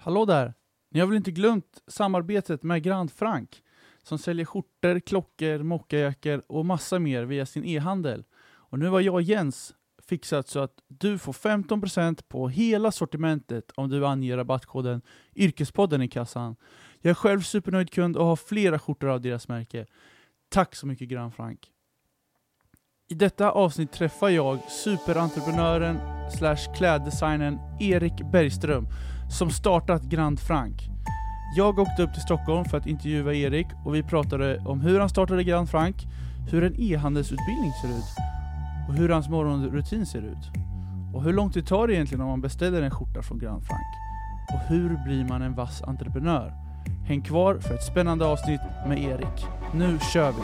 Hallå där! Ni har väl inte glömt samarbetet med Grand Frank som säljer skjortor, klockor, mockajackor och massa mer via sin e-handel. Och nu har jag och Jens fixat så att du får 15% på hela sortimentet om du anger rabattkoden Yrkespodden i kassan. Jag är själv supernöjd kund och har flera skjortor av deras märke. Tack så mycket Grand Frank! I detta avsnitt träffar jag superentreprenören slash kläddesignern Erik Bergström som startat Grand Frank. Jag åkte upp till Stockholm för att intervjua Erik och vi pratade om hur han startade Grand Frank, hur en e-handelsutbildning ser ut och hur hans morgonrutin ser ut. Och hur lång tid tar det egentligen om man beställer en skjorta från Grand Frank? Och hur blir man en vass entreprenör? Häng kvar för ett spännande avsnitt med Erik. Nu kör vi!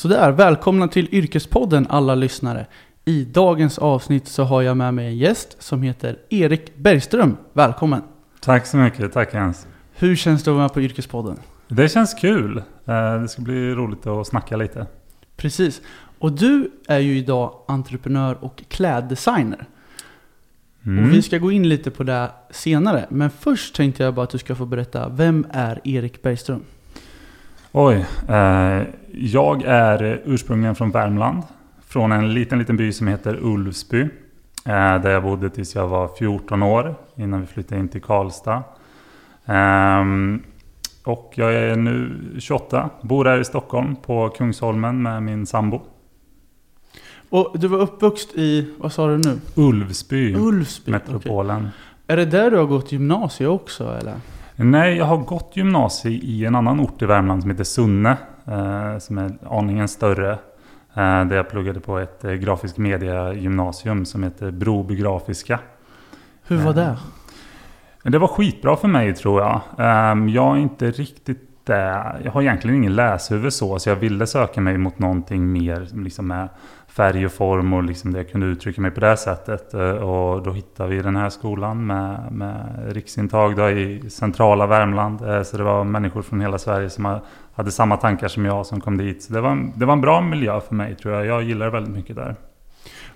Sådär, välkomna till Yrkespodden alla lyssnare. I dagens avsnitt så har jag med mig en gäst som heter Erik Bergström. Välkommen! Tack så mycket, tack Jens. Hur känns det att vara med på Yrkespodden? Det känns kul. Eh, det ska bli roligt att snacka lite. Precis. Och du är ju idag entreprenör och kläddesigner. Mm. Och vi ska gå in lite på det senare. Men först tänkte jag bara att du ska få berätta, vem är Erik Bergström? Oj, eh, jag är ursprungligen från Värmland. Från en liten, liten by som heter Ulvsby. Eh, där jag bodde tills jag var 14 år. Innan vi flyttade in till Karlstad. Ehm, och jag är nu 28. Bor här i Stockholm på Kungsholmen med min sambo. Och du var uppvuxen i, vad sa du nu? Ulvsby, Ulvsby? metropolen. Är det där du har gått gymnasiet också eller? Nej, jag har gått gymnasie i en annan ort i Värmland som heter Sunne. Eh, som är aningen större. Eh, där jag pluggade på ett eh, grafisk media gymnasium som heter Broby Grafiska. Hur var det? Det var skitbra för mig tror jag. Ehm, jag är inte riktigt där. Jag har egentligen ingen läshuvud så. Så jag ville söka mig mot någonting mer liksom med färg och form och liksom det jag kunde uttrycka mig på det sättet. Eh, och då hittade vi den här skolan med, med riksintag då i centrala Värmland. Eh, så det var människor från hela Sverige som hade samma tankar som jag som kom dit. Så det var, en- det var en bra miljö för mig tror jag. Jag gillar väldigt mycket där.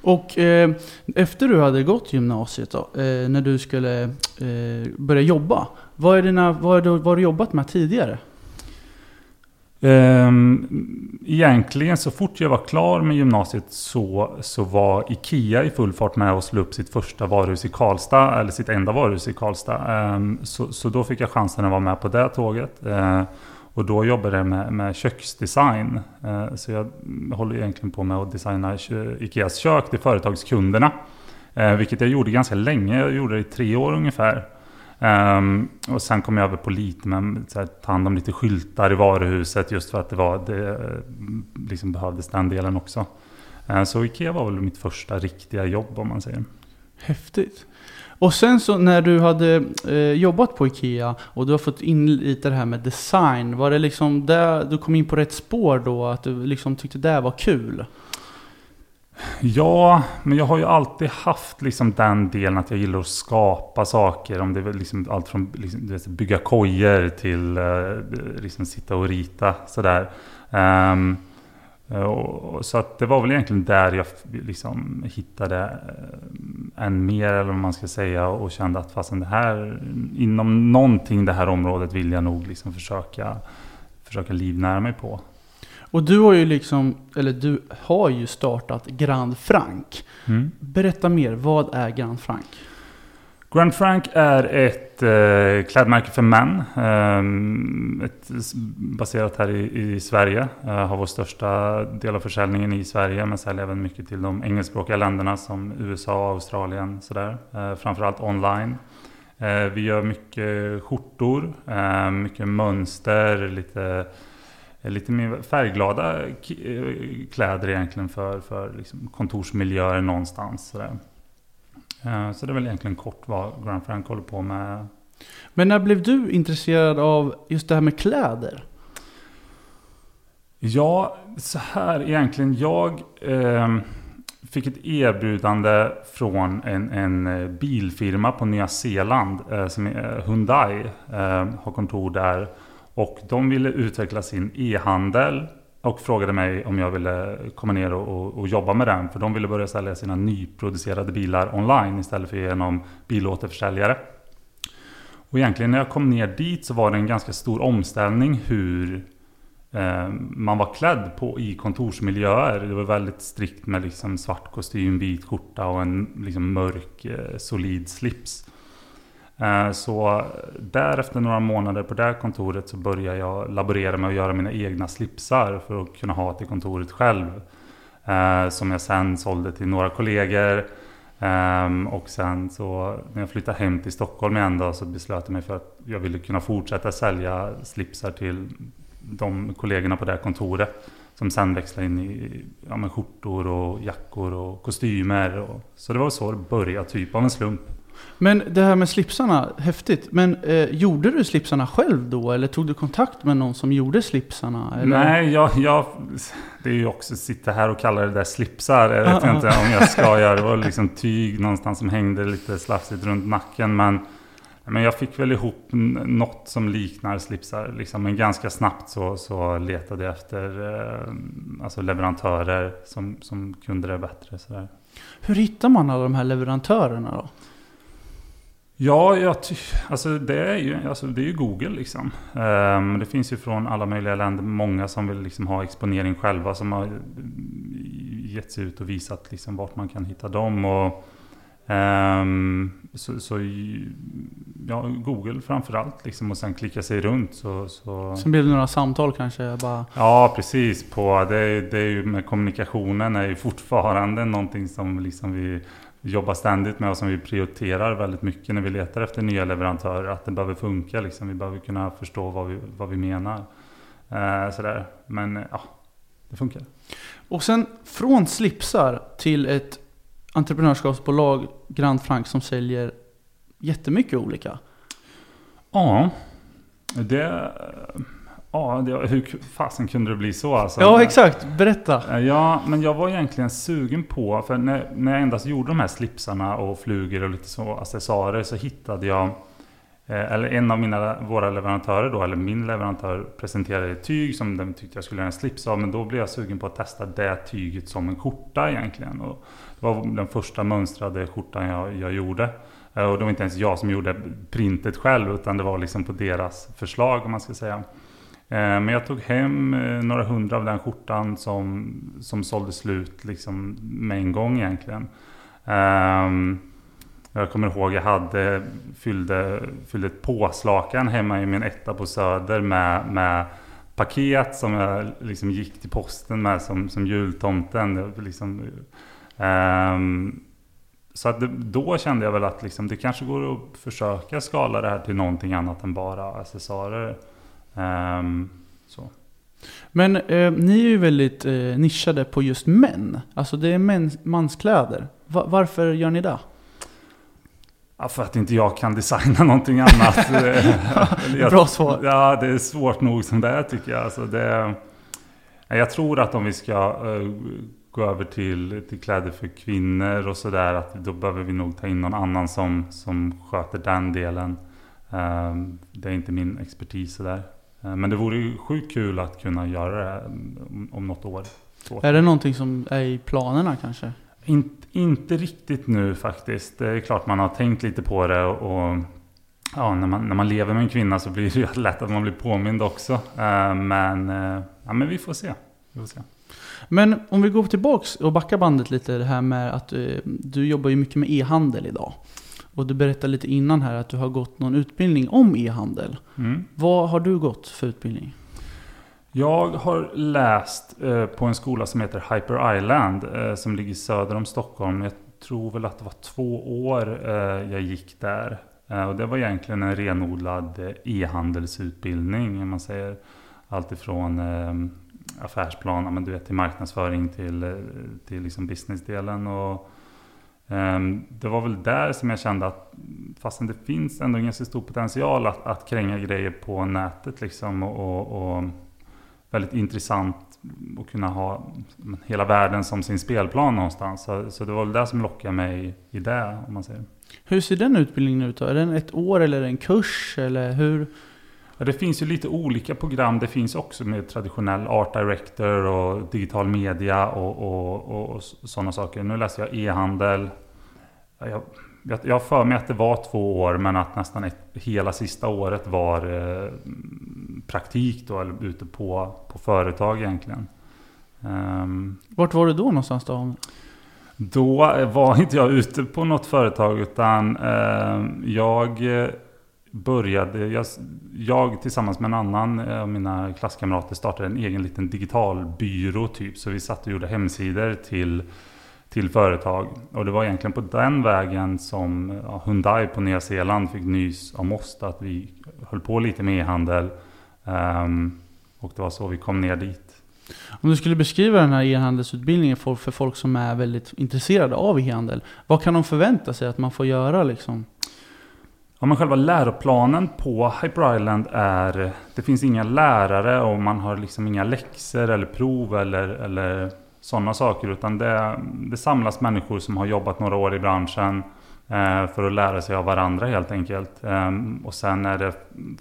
Och eh, efter du hade gått gymnasiet då, eh, när du skulle eh, börja jobba. Vad är dina, vad, är du, vad har du jobbat med tidigare? Ehm, egentligen så fort jag var klar med gymnasiet så, så var Ikea i full fart med att slå upp sitt första varuhus i Karlstad, eller sitt enda varuhus i Karlstad. Ehm, så, så då fick jag chansen att vara med på det tåget. Ehm, och då jobbade jag med, med köksdesign. Eh, så jag håller egentligen på med att designa Ikeas kök till företagskunderna. Eh, vilket jag gjorde ganska länge, jag gjorde det i tre år ungefär. Um, och sen kom jag över på lite med så här, ta hand om lite skyltar i varuhuset just för att det, var, det eh, liksom behövdes den delen också. Uh, så Ikea var väl mitt första riktiga jobb om man säger. Häftigt. Och sen så när du hade eh, jobbat på Ikea och du har fått in lite det här med design. Var det liksom där du kom in på rätt spår då? Att du liksom tyckte det var kul? Ja, men jag har ju alltid haft liksom den delen att jag gillar att skapa saker. Om det är liksom allt från liksom, du vet, bygga kojer till eh, liksom sitta och rita sådär. Um, och, så att det var väl egentligen där jag liksom hittade eh, en än mer eller vad man ska säga och kände att fastän det här inom någonting det här området vill jag nog liksom försöka försöka livnära mig på. Och du har ju liksom, eller du har ju startat Grand Frank. Mm. Berätta mer, vad är Grand Frank? Grand Frank är ett eh, klädmärke för män. ehm, ett, baserat här i, i Sverige. Eh, har vår största del av försäljningen i Sverige. Men säljer även mycket till de engelskspråkiga länderna som USA, Australien. Sådär. Eh, framförallt online. Eh, vi gör mycket skjortor, eh, mycket mönster, lite, lite mer färgglada eh, kläder egentligen för, för liksom kontorsmiljöer någonstans. Sådär. Eh, Så det är väl egentligen kort vad Grand Frank håller på med Men när blev du intresserad av just det här med kläder? Ja, så här egentligen. Jag eh, fick ett erbjudande från en, en eh, bilfirma på Nya Zeeland eh, som är Hyundai. Eh, har kontor där. Och de ville utveckla sin e-handel och frågade mig om jag ville komma ner och, och, och, jobba med den. För de ville börja sälja sina nyproducerade bilar online istället för genom bilåterförsäljare. Och egentligen när jag kom ner dit så var det en ganska stor omställning hur eh, man var klädd på i kontorsmiljöer. Det var väldigt strikt med liksom svart kostym, vit skjorta och en liksom mörk eh, solid slips. Eh, så därefter några månader på det här kontoret så började jag laborera med att göra mina egna slipsar för att kunna ha till kontoret själv. Eh, som jag sen sålde till några kollegor. Ehm, och sen så när jag flyttade hem till Stockholm igen då så beslöt jag mig för att jag ville kunna fortsätta sälja slipsar till de kollegorna på det här kontoret. Som sen växlade in i ja, med skjortor och jackor och kostymer. Och, så det var så det började, typ av en slump. Men det här med slipsarna, häftigt. Men eh, gjorde du slipsarna själv då? Eller tog du kontakt med någon som gjorde slipsarna? Eller? Nej, jag, jag, det är ju också att sitta här och kalla det där slipsar. Jag vet uh, inte om jag ska göra. Det var liksom tyg någonstans som hängde lite slafsigt runt nacken. Men, men jag fick väl ihop något som liknar slipsar. Liksom. Men ganska snabbt så, så letade jag efter eh, alltså leverantörer som, som kunde det bättre. Sådär. Hur hittar man alla de här leverantörerna då? Ja, jag alltså det, är ju, alltså det är ju Google liksom. Um, det finns ju från alla möjliga länder många som vill liksom ha exponering själva. Som har gett sig ut och visat liksom vart man kan hitta dem. Och, um, så, så ja, Google framförallt liksom. Och sen klicka sig runt. Så, så... Sen blir det några samtal kanske? Bara... Ja, precis. På, det, det är ju med kommunikationen är ju fortfarande någonting som liksom vi jobbar ständigt med och som vi prioriterar väldigt mycket när vi letar efter nya leverantörer. Att det behöver funka liksom. Vi behöver kunna förstå vad vi, vad vi menar. Eh, sådär. Men ja, det funkar. Och sen från slipsar till ett entreprenörskapsbolag, Grand Frank, som säljer jättemycket olika. Ja, det Ja, det, hur fasen kunde det bli så alltså? Ja, exakt. Berätta. Ja, men jag var egentligen sugen på, för när, när jag endast gjorde de här slipsarna och flugor och lite så accessoarer så hittade jag eh, eller en av mina, våra leverantörer då, eller min leverantör presenterade ett tyg som den tyckte jag skulle göra en slips av. Men då blev jag sugen på att testa det tyget som en skjorta egentligen. Och det var den första mönstrade skjortan jag, jag gjorde. Eh, och det var inte ens jag som gjorde printet själv, utan det var liksom på deras förslag om man ska säga. Eh, men jag tog hem eh, några hundra av den skjortan som, som sålde slut liksom med en gång egentligen. Ehm, jag kommer ihåg jag hade, fyllde, fyllde ett påslakan hemma i min etta på Söder med, med paket som jag liksom gick till posten med som, som jultomten. Liksom, um, så att det, då kände jag väl att liksom, det kanske går att försöka skala det här till någonting annat än bara accessoarer. Um, så. Men eh, ni är ju väldigt eh, nischade på just män. Alltså det är mens, manskläder. Va varför gör ni det? Ja, för att inte jag kan designa någonting annat. jag, Bra svar. Ja, det är svårt nog som det är tycker jag. Alltså det, jag tror att om vi ska uh, gå över till, till kläder för kvinnor och sådär. Att då behöver vi nog ta in någon annan som, som sköter den delen. Uh, det är inte min expertis sådär. Eh, men det vore ju sjukt kul att kunna göra det om något år. Är det någonting som är i planerna kanske? In, inte riktigt nu faktiskt. Det är klart man har tänkt lite på det och ja, när, man, när man lever med en kvinna så blir det ju lätt att man blir påmind också. Eh, men, eh, ja, men vi får se. Vi får se. Men om vi går tillbaks och backar bandet lite, det här med att du jobbar ju mycket med e-handel idag. Och du berättade lite innan här att du har gått någon utbildning om e-handel. Mm. Vad har du gått för utbildning? Jag har läst eh, på en skola som heter Hyper Island eh, som ligger söder om Stockholm. Jag tror väl att det var två år eh, jag gick där. Och det var egentligen en renodlad eh, e-handelsutbildning. Man säger allt ifrån affärsplan, men du vet, till marknadsföring till, till liksom businessdelen. Och Ehm, det var väl där som jag kände att fastän det finns ändå en ganska stor potential att, att kränga grejer på nätet liksom och, och, och väldigt intressant att kunna ha hela världen som sin spelplan någonstans. Så, så det var väl det som lockade mig i det om man säger. Hur ser den utbildningen ut då? Är den ett år eller en kurs eller hur? Ja, det finns ju lite olika program. Det finns också med traditionell art director och digital media och, och, och sådana saker. Nu läser jag e-handel. Jag, jag har för mig att det var två år men att nästan ett, hela sista året var eh, praktik då, eller ute på, på företag egentligen. Um, Vart var du då någonstans då? Då var inte jag ute på något företag utan eh, jag började, jag, jag, tillsammans med en annan eh, av mina klasskamrater startade en egen liten digitalbyrå typ. Så vi satt och gjorde hemsidor till, till företag. Och det var egentligen på den vägen som ja, Hyundai på Nya Zeeland fick nys om oss. Att vi höll på lite med e-handel. Um, och det var så vi kom ner dit. Om du skulle beskriva den här e-handelsutbildningen för, för folk som är väldigt intresserade av e-handel. Vad kan de förvänta sig att man får göra liksom? Ja, men själva läroplanen på Hyper Island är... Det finns inga lärare och man har liksom inga läxor eller prov eller, eller sådana saker. Utan det, det samlas människor som har jobbat några år i branschen eh, för att lära sig av varandra helt enkelt. Eh, och sen är det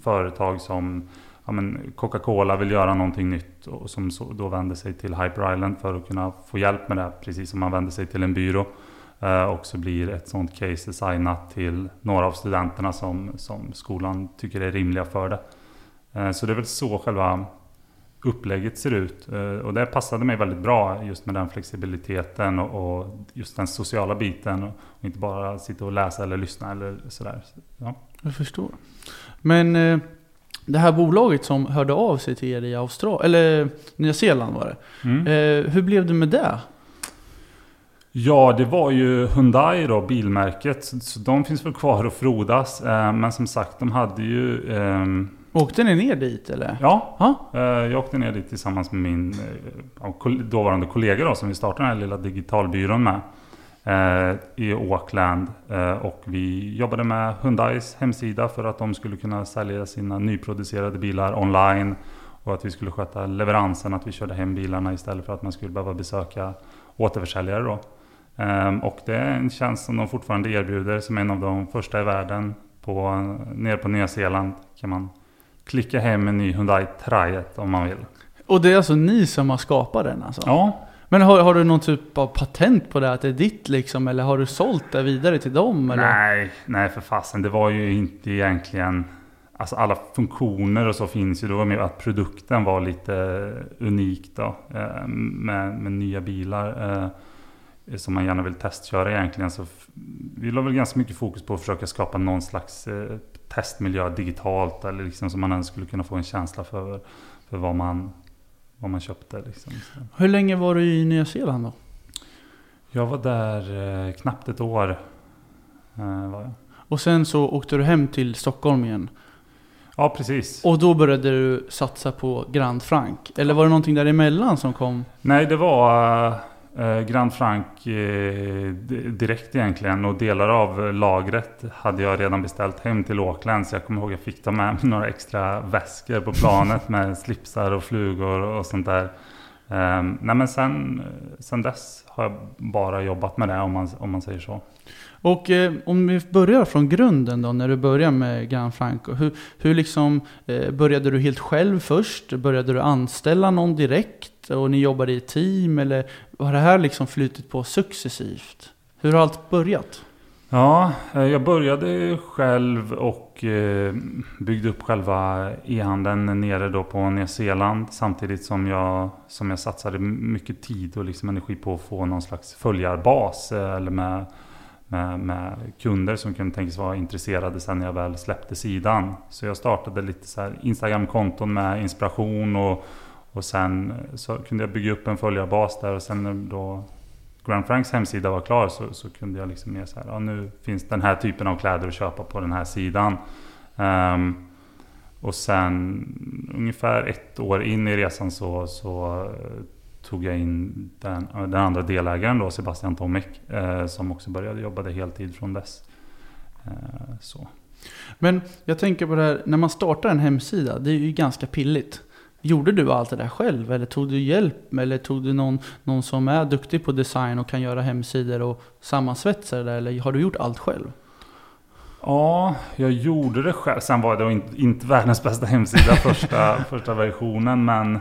företag som ja, Coca-Cola vill göra någonting nytt och som så, då vänder sig till Hyper Island för att kunna få hjälp med det. Precis som man vänder sig till en byrå. Eh, och så blir ett sånt case designat till några av studenterna som, som skolan tycker är rimliga för det. Eh, så det är väl så själva upplägget ser ut. Eh, och det passade mig väldigt bra just med den flexibiliteten och, just den sociala biten. Och inte bara sitta och läsa eller lyssna eller sådär. Ja. Jag förstår. Men det här bolaget som hörde av sig till er i Australien, eller Nya Zeeland var det. Mm. hur blev det med det? Ja, det var ju Hyundai då, bilmärket. Så de finns väl kvar och frodas. Eh, men som sagt, de hade ju... Eh, åkte ni ner dit eller? Ja, ha? Eh, jag åkte ner dit tillsammans med min dåvarande kollega då, som vi startade den här lilla digitalbyrån med. I Auckland. Och vi jobbade med Hyundais hemsida för att de skulle kunna sälja sina nyproducerade bilar online. Och att vi skulle sköta leveransen, att vi körde hem bilarna istället för att man skulle behöva besöka återförsäljare då. Ehm, och det är en tjänst som de fortfarande erbjuder som en av de första i världen. På, nere på Nya Zeeland kan man klicka hem en ny Hyundai Triet om man vill. Och det är alltså ni som har skapat den alltså? Ja. Men har, har du någon typ av patent på det? Att det är ditt liksom? Eller har du sålt det vidare till dem? Eller? Nej, nej för fasen. Det var ju inte egentligen... Alltså alla funktioner och så finns ju. Det var mer att produkten var lite unik då. Eh, med, med nya bilar. Eh, som man gärna vill testköra egentligen. Så vi la väl ganska mycket fokus på att försöka skapa någon slags eh, testmiljö digitalt. Eller liksom så man ändå skulle kunna få en känsla för, för vad, man, vad man köpte. Liksom. Hur länge var du i Nya Zeeland då? Jag var där eh, knappt ett år. Eh, var jag. Och sen så åkte du hem till Stockholm igen? Ja, precis. Och då började du satsa på Grand Frank? Eller var det någonting däremellan som kom? Nej, det var Eh, Grand Frank eh, direkt egentligen och delar av lagret hade jag redan beställt hem till Auckland. Så jag kommer ihåg att jag fick ta med mig några extra väskor på planet med slipsar och flugor och sånt där. Ehm, nej men sen, sen dess har jag bara jobbat med det om man, om man säger så. Och eh, om vi börjar från grunden då, när du börjar med Grand Franco. Hur, hur liksom, eh, började du helt själv först? Började du anställa någon direkt? Och ni jobbade i team? Eller har det här liksom flutit på successivt? Hur har allt börjat? Ja, eh, jag började själv och eh, byggde upp själva e-handeln nere då på Nya Zeeland. Samtidigt som jag, som jag satsade mycket tid och liksom energi på att få någon slags följarbas. Eh, eller med, med, med kunder som kunde tänkas vara intresserade sen när jag väl släppte sidan. Så jag startade lite så Instagram-konton med inspiration och, och sen eh, så kunde jag bygga upp en följarbas där och sen då Grand Franks hemsida var klar så, så kunde jag liksom mer så här, ja, nu finns den här typen av kläder att köpa på den här sidan. Um, och sen ungefär ett år in i resan så, så eh, tog jag in den, den andra delägaren då, Sebastian Tomek, eh, som också började jobba heltid från dess. Eh, så. Men jag tänker på det här, när man startar en hemsida, det är ju ganska pilligt. Gjorde du allt det där själv eller tog du hjälp? Eller tog du någon, någon som är duktig på design och kan göra hemsidor och sammansvetsa det där? Eller har du gjort allt själv? Ja, jag gjorde det själv. Sen var det inte, inte världens bästa hemsida första, första versionen. Men,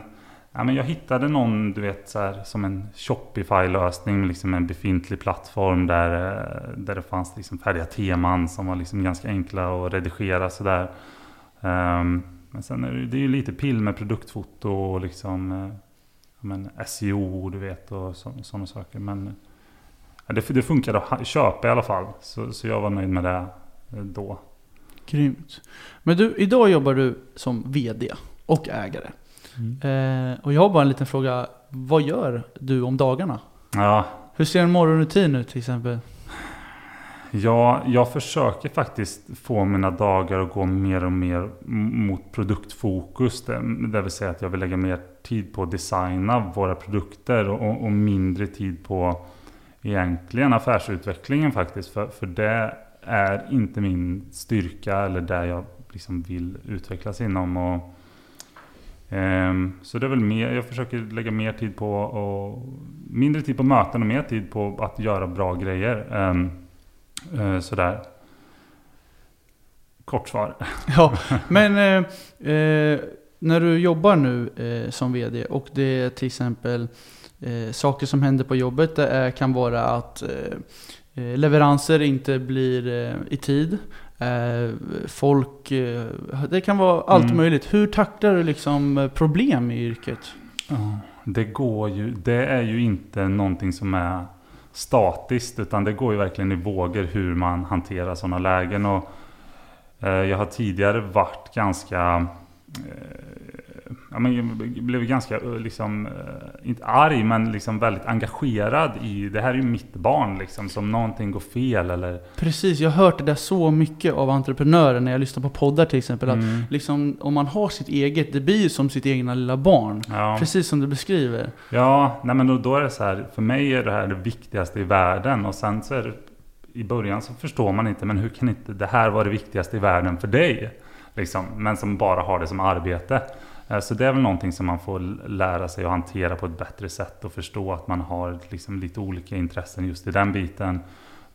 ja, men jag hittade någon, du vet, så här, som en Shopify-lösning. Liksom en befintlig plattform där, eh, där det fanns liksom färdiga teman som var liksom ganska enkla att redigera. Sådär. Um, ehm, men sen är det, det är ju lite pill med produktfoto och liksom eh, men SEO du vet och sådana saker. Men ja, det, det funkade att köpa i alla fall. Så, så jag var nöjd med det eh, då. Grymt. Men du, idag jobbar du som VD och ägare. Mm. Eh, och jag har bara en liten fråga. Vad gör du om dagarna? Ja. Hur ser en morgonrutin ut till exempel? Ja, jag försöker faktiskt få mina dagar att gå mer och mer mot produktfokus. Det vill säga att jag vill lägga mer tid på att designa våra produkter och, och mindre tid på egentligen affärsutvecklingen faktiskt. För, för det är inte min styrka eller där jag liksom vill utvecklas inom. Och, um, så det är väl mer, jag försöker lägga mer tid på och mindre tid på möten och mer tid på att göra bra grejer. Um, Eh, sådär. Kort svar. Ja, men eh, eh, när du jobbar nu eh, som VD och det är till exempel eh, saker som händer på jobbet. Det är, kan vara att eh, leveranser inte blir i tid. folk, det kan vara allt mm. möjligt. Hur tacklar du liksom problem i yrket? Det går ju, det är ju inte någonting som är statiskt utan det går ju verkligen i vågor hur man hanterar sådana lägen. Och, eh, jag har tidigare varit ganska eh, ja, men jag blev ganska, eh, liksom, eh, inte arg, men liksom väldigt engagerad i, det här är ju mitt barn liksom, som någonting går fel eller... Precis, jag har hört det där så mycket av entreprenörer när jag lyssnar på poddar till exempel. Mm. Att liksom, om man har sitt eget, det blir ju som sitt egna lilla barn. Ja. Precis som du beskriver. Ja, nej men då, då är det så här, för mig är det här det viktigaste i världen och sen så är det i början så förstår man inte, men hur kan inte det här vara det viktigaste i världen för dig? Liksom, men som bara har det som arbete. Eh, så det är väl någonting som man får lära sig att hantera på ett bättre sätt och förstå att man har liksom lite olika intressen just i den biten.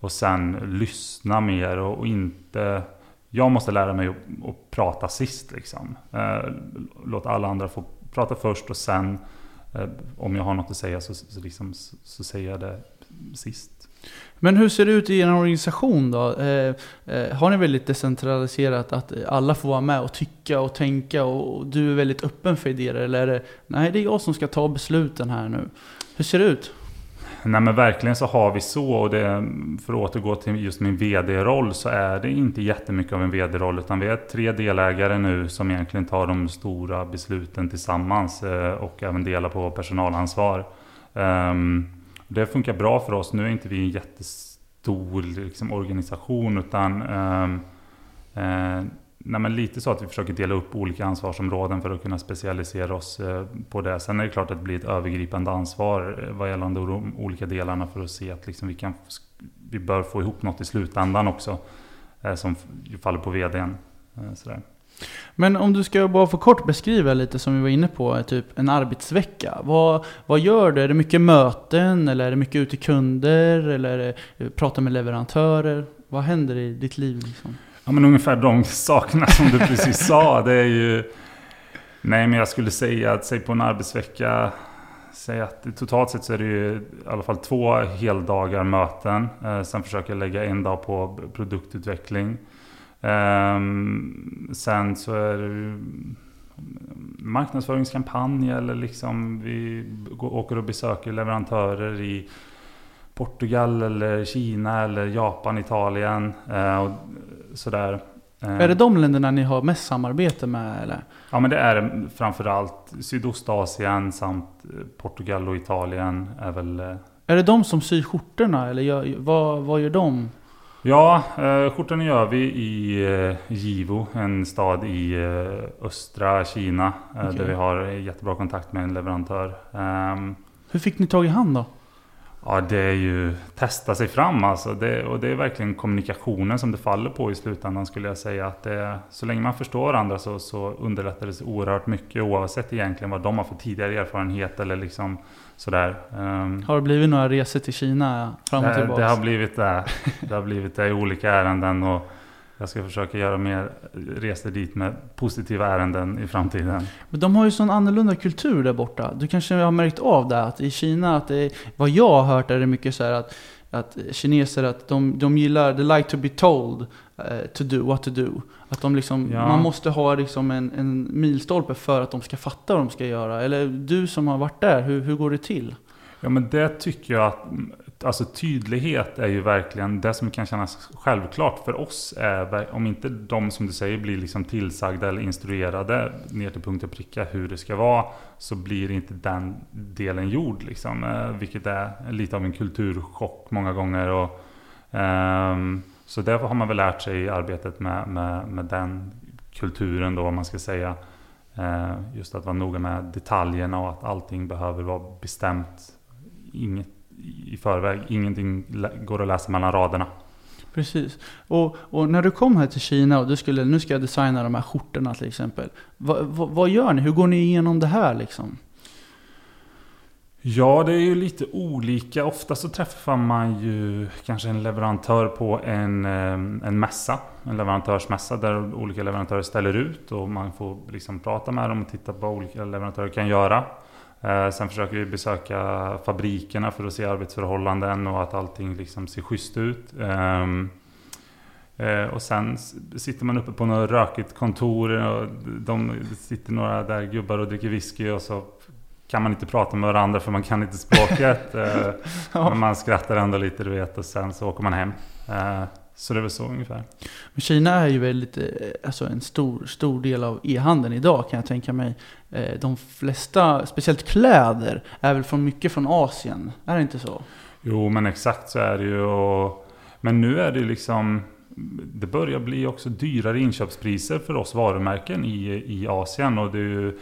Och sen lyssna mer och, inte... Jag måste lära mig att, att prata sist liksom. Eh, låt alla andra få prata först och sen eh, om jag har något att säga så, så, liksom, så, så säger jag det sist. Men hur ser det ut i er organisation då? Eh, eh, har ni väldigt decentraliserat att alla får vara med och tycka och tänka och du är väldigt öppen för idéer? Eller är det, nej det är jag som ska ta besluten här nu. Hur ser det ut? Nej men verkligen så har vi så och det, för att återgå till just min VD-roll så är det inte jättemycket av en VD-roll utan vi är tre delägare nu som egentligen tar de stora besluten tillsammans eh, och även delar på personalansvar. Um, det funkar bra för oss. Nu är inte vi en jättestor liksom, organisation utan ehm, eh, nej, men lite så att vi försöker dela upp olika ansvarsområden för att kunna specialisera oss eh, på det. Sen är det klart att det blir ett övergripande ansvar eh, vad gäller de olika delarna för att se att liksom, vi, kan, vi bör få ihop något i slutändan också eh, som faller på vdn. Sådär. Men om du ska bara få kort beskriva lite som vi var inne på, typ en arbetsvecka. Vad, vad gör du? Är det mycket möten eller är det mycket ute till kunder eller är det prata med leverantörer? Vad händer i ditt liv? Liksom? Ja men ungefär de sakerna som du precis sa. Det är ju... Nej men jag skulle säga att säg på en arbetsvecka Säg att totalt sett så är det ju i alla fall två heldagar möten. Eh, sen försöker jag lägga en dag på produktutveckling. Um, sen så är det marknadsföringskampanj eller liksom vi åker och besöker leverantörer i Portugal eller Kina eller Japan, Italien uh, och sådär. Ehm. Är det de länderna ni har mest samarbete med eller? Ja men det är framförallt Sydostasien samt eh, Portugal och Italien är väl... Eh, är det de som syr skjortorna eller gör, vad, vad gör de? Ja, eh, skjortan gör vi i eh, Jivo, en stad i eh, östra Kina. Eh, okay. Där vi har jättebra kontakt med en leverantör. Um, Hur fick ni tag i han då? Ja, det är ju testa sig fram alltså. Det, och det är verkligen kommunikationen som det faller på i slutändan skulle jag säga. Att det, så länge man förstår varandra så, så underlättar det oerhört mycket oavsett egentligen vad de har för tidigare erfarenhet eller liksom sådär. Um, har det blivit några resor till Kina fram och tillbaka? Det har blivit det. Det har blivit det i olika ärenden. Och jag ska försöka göra mer resor dit med positiva ärenden i framtiden. Men de har ju sån annorlunda kultur där borta. Du kanske har märkt av det? Att i Kina, att det, vad jag har hört är det mycket så att, att kineser att de, de gillar, they like to be told to do what to do. Att de liksom, ja. man måste ha liksom en, en milstolpe för att de ska fatta vad de ska göra. Eller du som har varit där, hur, hur går det till? Ja men det tycker jag att alltså tydlighet är ju verkligen det som kan kännas självklart för oss. Är, om inte de som du säger blir liksom tillsagda eller instruerade ner till punkt och pricka hur det ska vara. Så blir inte den delen gjord. Liksom, eh, vilket är lite av en kulturchock många gånger. Och, um, så därför har man väl lärt sig i arbetet med, med, med den kulturen då, om man ska säga. Eh, just att vara noga med detaljerna och att allting behöver vara bestämt. Inget i förväg. Ingenting går att läsa mellan raderna. Precis. Och, och, när du kom här till Kina och du skulle, nu ska jag designa de här skjortorna till exempel. Va, va, vad gör ni? Hur går ni igenom det här liksom? Ja, det är ju lite olika. Ofta så träffar man ju kanske en leverantör på en, eh, en mässa. En leverantörsmässa där olika leverantörer ställer ut och man får liksom prata med dem och titta på vad olika leverantörer kan göra. Eh, sen försöker vi besöka fabrikerna för att se arbetsförhållanden och att allting liksom ser schysst ut. Ehm, eh, och sen sitter man uppe på något rökigt kontor och de sitter några där gubbar och dricker whisky och så kan man inte prata med varandra för man kan inte språket. Eh, men man skrattar ändå lite du vet och sen så åker man hem. Så det är väl så ungefär. Men Kina är ju väldigt, eh, alltså en stor, stor del av e-handeln idag kan jag tänka mig. Eh, de flesta, speciellt kläder, är väl från mycket från Asien? Är det inte så? Jo, men exakt så är det ju. Och, men nu är det liksom, det börjar bli också dyrare inköpspriser för oss varumärken i, i Asien. Och det är ju,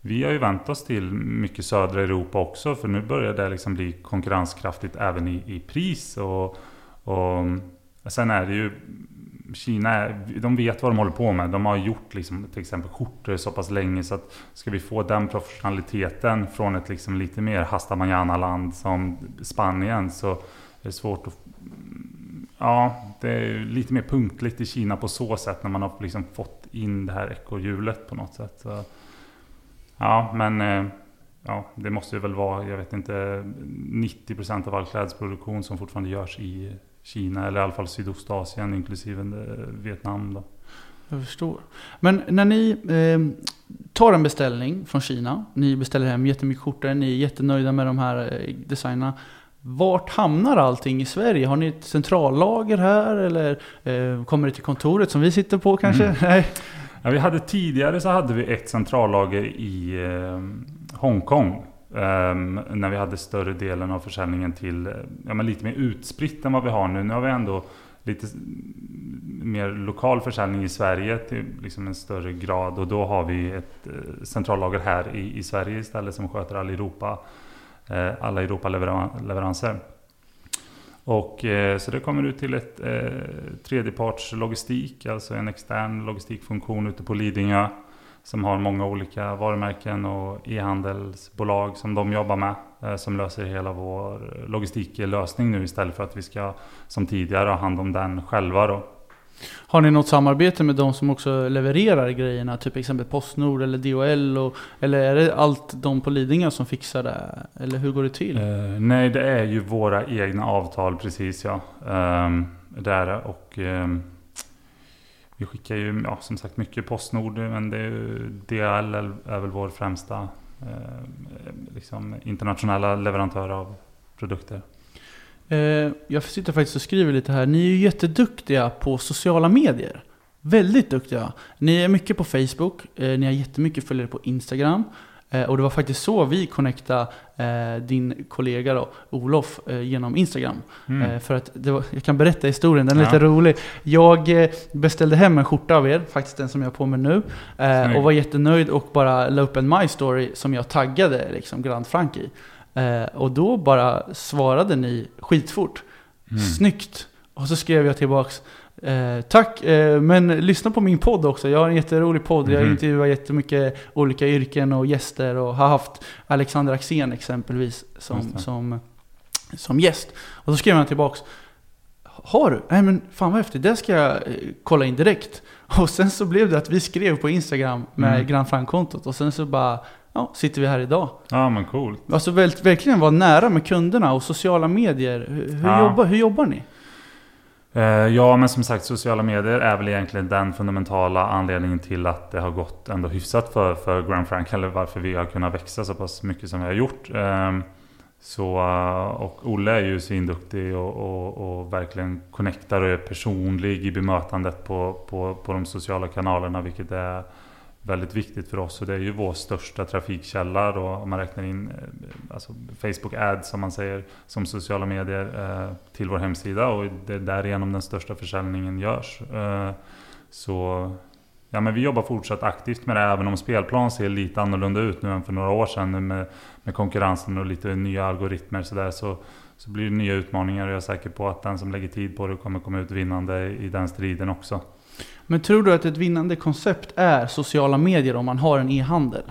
vi har ju vänt oss till mycket södra Europa också, för nu börjar det liksom bli konkurrenskraftigt även i, i pris. och, och Sen är det ju Kina, de vet vad de håller på med. De har gjort liksom, till exempel skjortor så pass länge så att ska vi få den professionaliteten från ett liksom lite mer hasta land som Spanien så är det svårt att... Ja, det är lite mer punktligt i Kina på så sätt när man har liksom fått in det här ekorrhjulet på något sätt. Så, ja, men eh, ja, det måste väl vara, jag vet inte, 90% av all klädsproduktion som fortfarande görs i Kina eller i alla fall Sydostasien inklusive eh, Vietnam. Då. Jag förstår. Men när ni eh, tar en beställning från Kina, ni beställer hem jättemycket skjortor, ni är jättenöjda med de här eh, designerna. Vart hamnar allting i Sverige? Har ni ett centrallager här eller eh, kommer det till kontoret som vi sitter på kanske? Mm. Nej. Ja, vi hade tidigare så hade vi ett centrallager i eh, Hongkong. Eh, när vi hade större delen av försäljningen till, ja men lite mer utspritt än vad vi har nu. Nu har vi ändå lite mer lokal försäljning i Sverige till liksom en större grad och då har vi ett eh, centrallager här i, i Sverige istället som sköter all Europa, eh, alla Europa-leveranser. Och, eh, så det kommer ut till ett eh, tredjeparts logistik, alltså en extern logistikfunktion ute på Lidingö som har många olika varumärken och e-handelsbolag som de jobbar med. Eh, som löser hela vår logistiklösning nu istället för att vi ska som tidigare ha hand om den själva. Då. Har ni något samarbete med de som också levererar grejerna? Typ exempel Postnord eller DHL? Och, eller är det allt de på Lidingö som fixar det? Eller hur går det till? Uh, nej, det är ju våra egna avtal precis ja. Ehm, um, där och um, vi skickar ju ja, som sagt mycket Postnord men det är, DHL är väl vår främsta uh, liksom internationella leverantör av produkter. Eh, jag sitter faktiskt och skriver lite här. Ni är ju jätteduktiga på sociala medier. Väldigt duktiga. Ni är mycket på Facebook, eh, ni har jättemycket följare på Instagram. Eh, och det var faktiskt så vi connectade din kollega då, Olof genom Instagram. Mm. för att var, jag kan berätta historien, den är ja. lite rolig. Jag beställde hem en skjorta av er, faktiskt den som jag har på mig nu. och var jättenöjd och bara la upp en My Story som jag taggade liksom Grand Frank i. Eh, och då bara svarade ni skitfort. Mm. Snyggt! Och så skrev jag tillbaks Eh, tack, eh, men lyssna på min podd också. Jag har en jätterolig podd. Jag Mhm. intervjuar jättemycket olika yrken och gäster och har haft Alexander Axén exempelvis som, som, som gäst. Och så skrev han tillbaks Har du? Nej men fan vad häftigt, det ska jag eh, kolla in direkt. Och sen så blev det att vi skrev på Instagram med Mm. Grand Frank-kontot och sen så bara Ja, sitter vi här idag. Ja men coolt. Alltså verkligen vara nära med kunderna och sociala medier. Hur, hur, Ja. jobbar, hur jobbar ni? Eh, ja men som sagt sociala medier är väl egentligen den fundamentala anledningen till att det har gått ändå hyfsat för, för Grand Frank. Eller varför vi har kunnat växa så pass mycket som vi har gjort. Ehm, så, eh, och Olle är ju svinduktig och, och, och verkligen connectar och är personlig i bemötandet på, på, på de sociala kanalerna. Vilket är väldigt viktigt för oss. Och det är ju vår största trafikkälla då, om man räknar in eh, alltså Facebook Ads som man säger som sociala medier eh, till vår hemsida. Och det är därigenom den största försäljningen görs. Eh, så ja, men vi jobbar fortsatt aktivt med det även om spelplan ser lite annorlunda ut nu än för några år sedan med, med konkurrensen och lite nya algoritmer så, där, så, så blir det nya utmaningar och jag är säker på att den som lägger tid på det kommer komma ut vinnande i den striden också. Men tror du att ett vinnande koncept är sociala medier om man har en e-handel?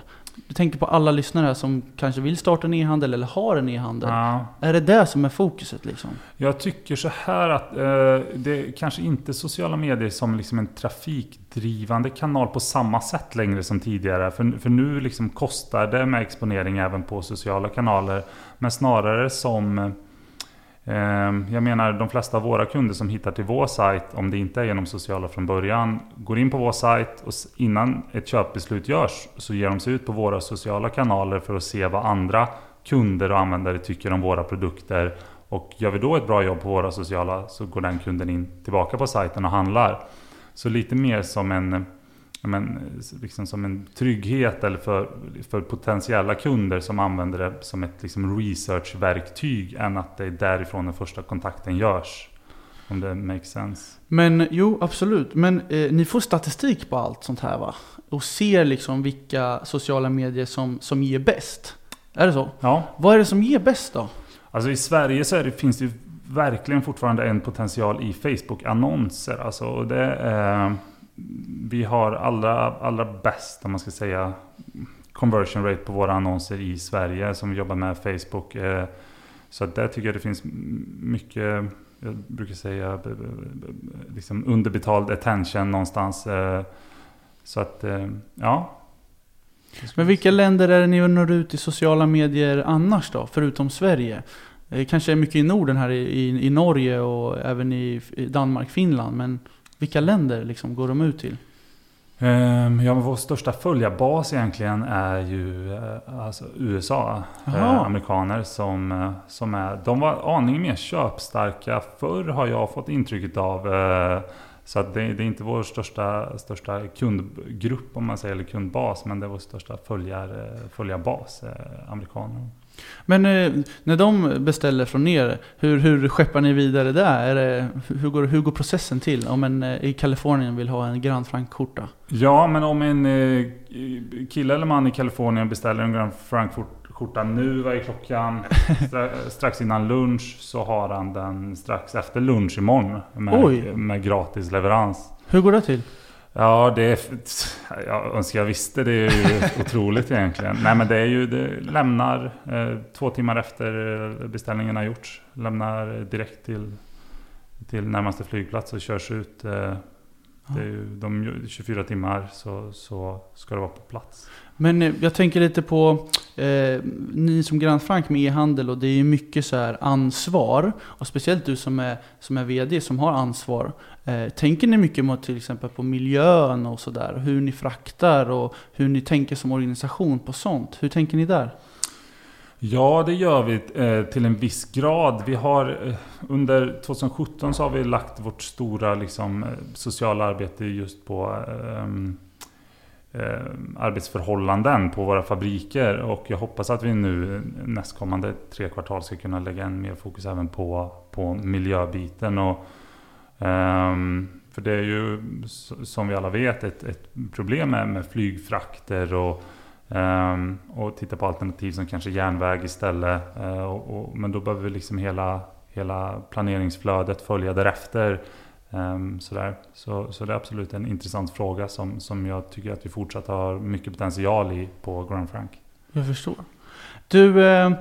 Du tänker på alla lyssnare som kanske vill starta en e-handel eller har en e-handel. Ja. Är det det som är fokuset liksom? Jag tycker så här att eh, det är kanske inte sociala medier som liksom en trafikdrivande kanal på samma sätt längre som tidigare. För, för nu liksom kostar det med exponering även på sociala kanaler. Men snarare som eh, Ehm, jag menar de flesta av våra kunder som hittar till vår sajt, om det inte är genom sociala från början, går in på vår sajt och innan ett köpbeslut görs så ger de sig ut på våra sociala kanaler för att se vad andra kunder och användare tycker om våra produkter. Och gör vi då ett bra jobb på våra sociala så går den kunden in tillbaka på sajten och handlar. Så lite mer som en, men, liksom som en trygghet eller för, för potentiella kunder som använder det som ett liksom researchverktyg än att det är därifrån den första kontakten görs. Om det makes sense. Men jo, absolut. Men eh, ni får statistik på allt sånt här va? Och ser liksom vilka sociala medier som, som ger bäst. Är det så? Ja, Vad är det som ger bäst då? Alltså i Sverige så det, finns det ju verkligen fortfarande en potential i Facebook-annonser. Alltså, och det, eh, vi har allra, allra bäst, om man ska säga, conversion rate på våra annonser i Sverige som jobbar med Facebook. Eh, så där tycker jag det finns mycket, jag brukar säga, eh, liksom underbetald attention någonstans. Eh, så att, ja. Men vilka länder är det ni når ut i sociala medier annars då? Förutom Sverige? Det kanske är mycket i Norden här i, i, Norge och även i, i Danmark, Finland. Men vilka länder liksom går de ut till? Ehm, Ja, men vår största följarbas egentligen är ju eh, alltså USA. Eh, amerikaner som, eh, som är... De var aningen mer köpstarka förr har jag fått intrycket av. eh, Så det, det är inte vår största, största kundgrupp om man säger, eller kundbas. Men det är vår största följar, eh, följarbas, eh, amerikaner. Men eh, när de beställer från er, hur, hur skeppar ni vidare där? Är det, hur, går, hur går processen till om en eh, i Kalifornien vill ha en Grand Frank-skjorta? Ja, men om en eh, kille eller man i Kalifornien beställer en Grand Frankfurt-skjorta nu, vad är klockan? Stra- strax innan lunch så har han den strax efter lunch imorgon. Oj. Med, med gratis leverans. Hur går det till? Ja, det är... Jag önskar jag visste. Det är ju otroligt egentligen. Nej, men det är ju... Det lämnar eh, två timmar efter eh, beställningen har gjorts. Lämnar direkt till, till närmaste flygplats och körs ut. Eh, det är ju, de 24 timmar så, så ska det vara på plats. Men eh, jag tänker lite på eh, ni som Grand Frank med e-handel och det är ju mycket så här ansvar. Och speciellt du som är, som är VD som har ansvar. Eh, tänker ni mycket mot till exempel på miljön och sådär? Hur ni fraktar och hur ni tänker som organisation på sånt? Hur tänker ni där? Ja, det gör vi eh, till en viss grad. Vi har eh, under 2017 så har vi lagt vårt stora liksom, eh, sociala arbete just på ehm, eh, arbetsförhållanden på våra fabriker. Och jag hoppas att vi nu nästkommande tre kvartal ska kunna lägga en mer fokus även på, på miljöbiten. Och, ehm, för det är ju som vi alla vet ett, ett problem med, med flygfrakter och Um, och titta på alternativ som kanske järnväg istället. Uh, och, och, men då behöver vi liksom hela, hela planeringsflödet följa därefter. Um, sådär. Så, så det är absolut en intressant fråga som, som jag tycker att vi fortsatt har mycket potential i på Grand Frank. Jag förstår. Du, eh,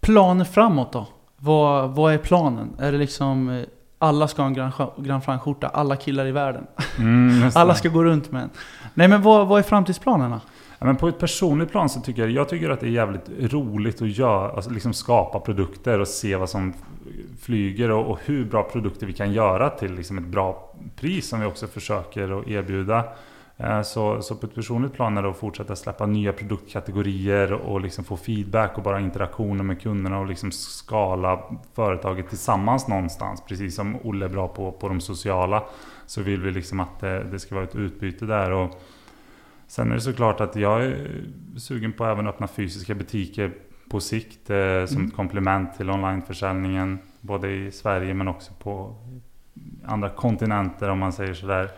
planer framåt då? Vad, vad är planen? Är det liksom eh, alla ska ha en Grand, Grand Frank-skjorta, alla killar i världen. Mm, alla ska gå runt med en. Nej men vad, vad är framtidsplanerna? Ja, men på ett personligt plan så tycker jag, jag tycker att det är jävligt roligt att göra, alltså liksom skapa produkter och se vad som flyger och, och hur bra produkter vi kan göra till liksom ett bra pris som vi också försöker att erbjuda. Eh, så, så på ett personligt plan är det att fortsätta släppa nya produktkategorier och liksom få feedback och bara interaktioner med kunderna och liksom skala företaget tillsammans någonstans. Precis som Olle är bra på, på de sociala så vill vi liksom att det, det ska vara ett utbyte där. Och sen är det såklart att jag är sugen på att även öppna fysiska butiker på sikt eh, som mm. ett komplement till onlineförsäljningen. Både i Sverige men också på andra kontinenter om man säger sådär.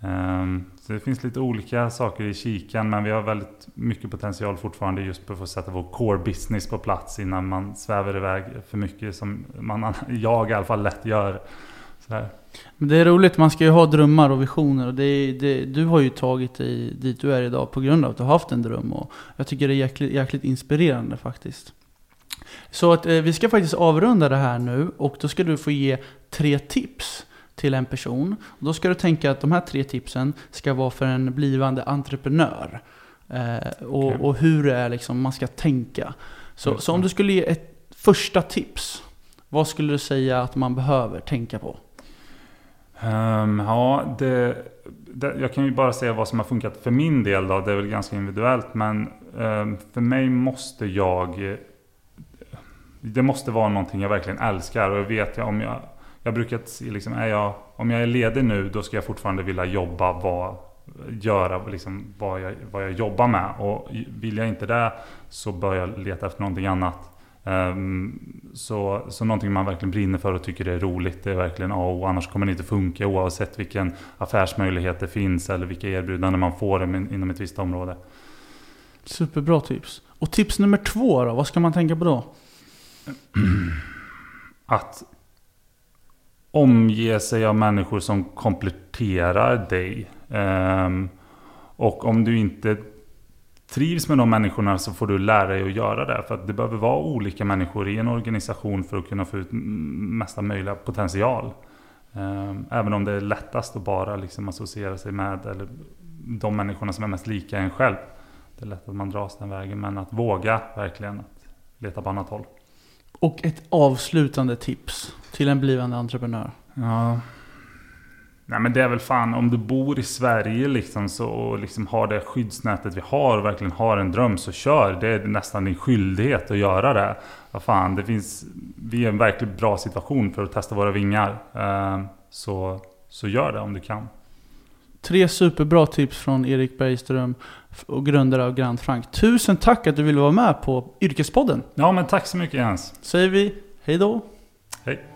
Um, så det finns lite olika saker i kikan men vi har väldigt mycket potential fortfarande just på att få sätta vår core business på plats innan man svävar iväg för mycket som man, jag i alla fall lätt gör. Sådär. Men det är roligt, man ska ju ha drömmar och visioner och det, det, du har ju tagit dig dit du är idag på grund av att du har haft en dröm och jag tycker det är jäkligt, jäkligt inspirerande faktiskt. Så att eh, vi ska faktiskt avrunda det här nu och då ska du få ge tre tips till en person. Och då ska du tänka att de här tre tipsen ska vara för en blivande entreprenör. Eh, och, okay. och, hur det är liksom man ska tänka. Så, så om du skulle ge ett första tips, vad skulle du säga att man behöver tänka på? Um, ja, det, det, jag kan ju bara säga vad som har funkat för min del då. Det är väl ganska individuellt. Men um, för mig måste jag... Eh, det måste vara någonting jag verkligen älskar. Och jag vet jag om jag jag brukar se liksom, är jag, om jag är ledig nu då ska jag fortfarande vilja jobba, vad, göra liksom, vad, jag, vad jag jobbar med. Och vill jag inte det så bör jag leta efter någonting annat. Um, så, så någonting man verkligen brinner för och tycker det är roligt, det är verkligen A och Annars kommer det inte funka oavsett vilken affärsmöjlighet det finns eller vilka erbjudanden man får inom ett visst område. Superbra tips. Och tips nummer två då? Vad ska man tänka på då? Att omge sig av människor som kompletterar dig. Um, och om du inte trivs med de människorna så får du lära dig att göra det. För att det behöver vara olika människor i en organisation för att kunna få ut mesta möjliga potential. Um, även om det är lättast att bara liksom associera sig med eller de människorna som är mest lika en själv. Det är lätt att man dras den vägen. Men att våga verkligen att leta på annat håll. Och ett avslutande tips till en blivande entreprenör? Ja. Nej men det är väl fan om du bor i Sverige liksom så, och liksom har det skyddsnätet vi har och verkligen har en dröm så kör. Det är nästan din skyldighet att göra det. Vad fan, det finns, vi är i en verkligt bra situation för att testa våra vingar. Uh, så, så gör det om du kan. Tre superbra tips från Erik Bergström och grundare av Grand Frank. Tusen tack att du ville vara med på Yrkespodden. Ja, men tack så mycket Jens. Säger vi hej då. Hej.